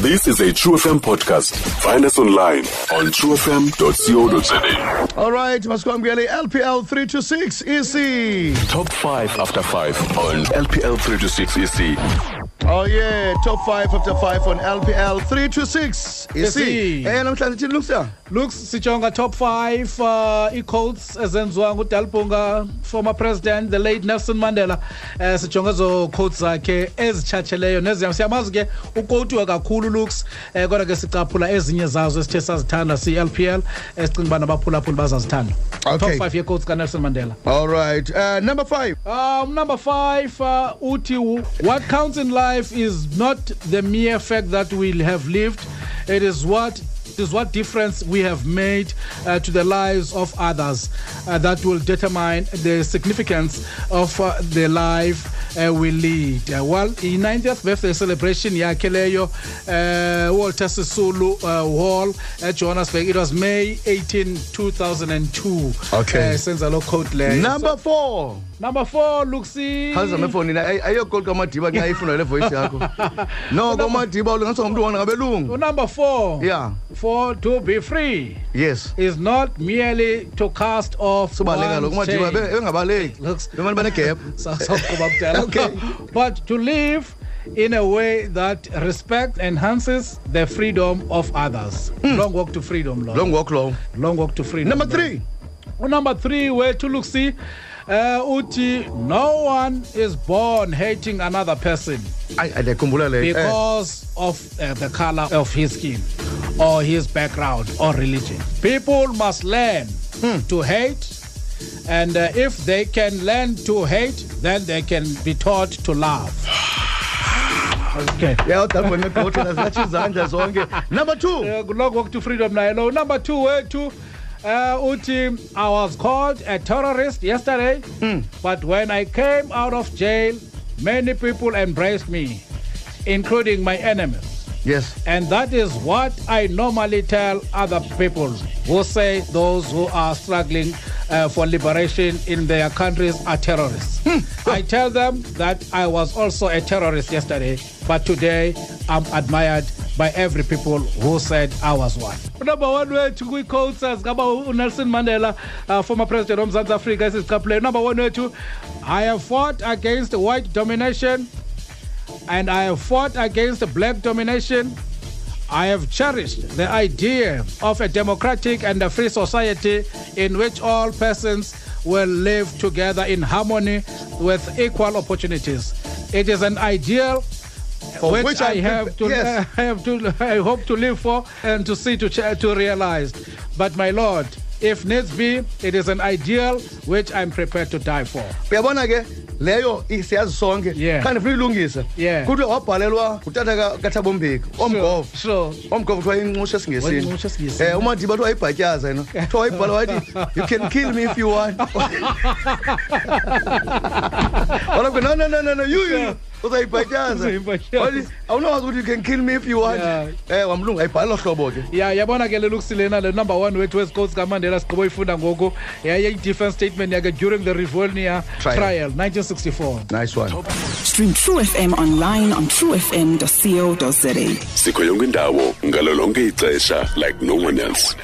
This is a True FM podcast. Find us online on truefm.co.za. All right, masikwamukele LPL 326 EC. Top 5 after 5 on LPL 326 EC. Oh yeah, top 5 after 5 on LPL 326 EC. EC. Eh namhlanje thini Lucia? looks sijonga top 5 uh, i-codes ezenziwa ngudalibunga former president the late nelson mandela uh, sijonga ezo codes zakhe ezitshatsheleyo neziyam siyamazi ke ukotiwe kakhulu looks uh, kodwa ke sicaphula ezinye zazo esithe sazithanda si-lpl esicinga uba nabaphulaphuli bazazithanda Okay. top 5 ye-codes kanelson mandela All right. Uh, number 5. Um, number five, uh, Uti, what counts in life is not the mere fact that we have lived. It is what is what difference we have made uh, to the lives of others uh, that will determine the significance of uh, the life uh, we lead. Uh, well, in 90th birthday celebration yakhe leyo uh, Walter Sisulu uh, Hall at Johannesburg. It was May 18, 2002. Okay. Senza lo code leyo. Number 4. Number four, Luxi. Khawuza mefoni na ayo call kamadiba nxa ifuna le voice yakho. No kamadiba ulingathi ngumuntu wona ngabelungu. Number four. Yeah. For to be free Yes. is not merely to cast off Sobaleka lo one's kumadiba bengabaleki. Looks- Bemani bane gap. So- so kuba kudala. But to live in a way that respects enhances the freedom of others. Long walk to freedom, Lord. Long walk long. Long walk to freedom. Number Lord. 3. Number three, where to look see, uh, Uti, no one is born hating another person. Ayikhumbula le. Eh, because of uh, the color of his skin or his background or religion. People must learn to hate, and uh, if they can learn to hate, then they can be taught to love. Okay. Yeah, udalibona egqotha nazathi izandla zonke. Number 2. Uh, long walk to freedom now. Hello. Number two, where to? Uh, Uti, I was called a terrorist yesterday, but when I came out of jail, many people embraced me, including my enemies. Yes. And that is what I normally tell other people who say those who are struggling uh, for liberation in their countries are terrorists. I tell them that I was also a terrorist yesterday, but today I'm admired by every people who said I was one. Number one wethu kwi-quotes ngaba unelson mandela uh, former president womzantsi afrika esizicaphuleyo number one wethu i have fought against white domination and I have fought against black domination. I have cherished the idea of a democratic and a free society in which all persons will live together in harmony with equal opportunities. It is an ideal which, which I I'm have to, yes. I have to, I hope to live for and to see to ch- to realize. But my Lord, if needs be, it is an ideal which I'm prepared to die for. Leyo siyazi sonke. Yeah. kanti funa uyilungisa Yeah. kuthi wabhalelwa ngutata kathabombeki kaThabo omgova Sure. omgova kuthiwa inxusha esingesini um eh umadiba kuthiwa ayibhatyaza yena. Kuthiwa wayibhala wathi you can kill me if you want. Walapho no no no no no you you Uzayibhatyaza. wathi awunawazi ukuthi you can kill me if you want Yeah. eh wamlungu ayibhala lo hlobo ke ya yabona ke lelukusilena le number one wethu wezikoti zikamandela sigqibo ifunda ngoku yayiyi-defense statement yakhe during the rivonia Trial. trial 1964 nice one Stream True FM online on truefm.co.za. Sikho yonke indawo ngalo lonke ixesha like no one else.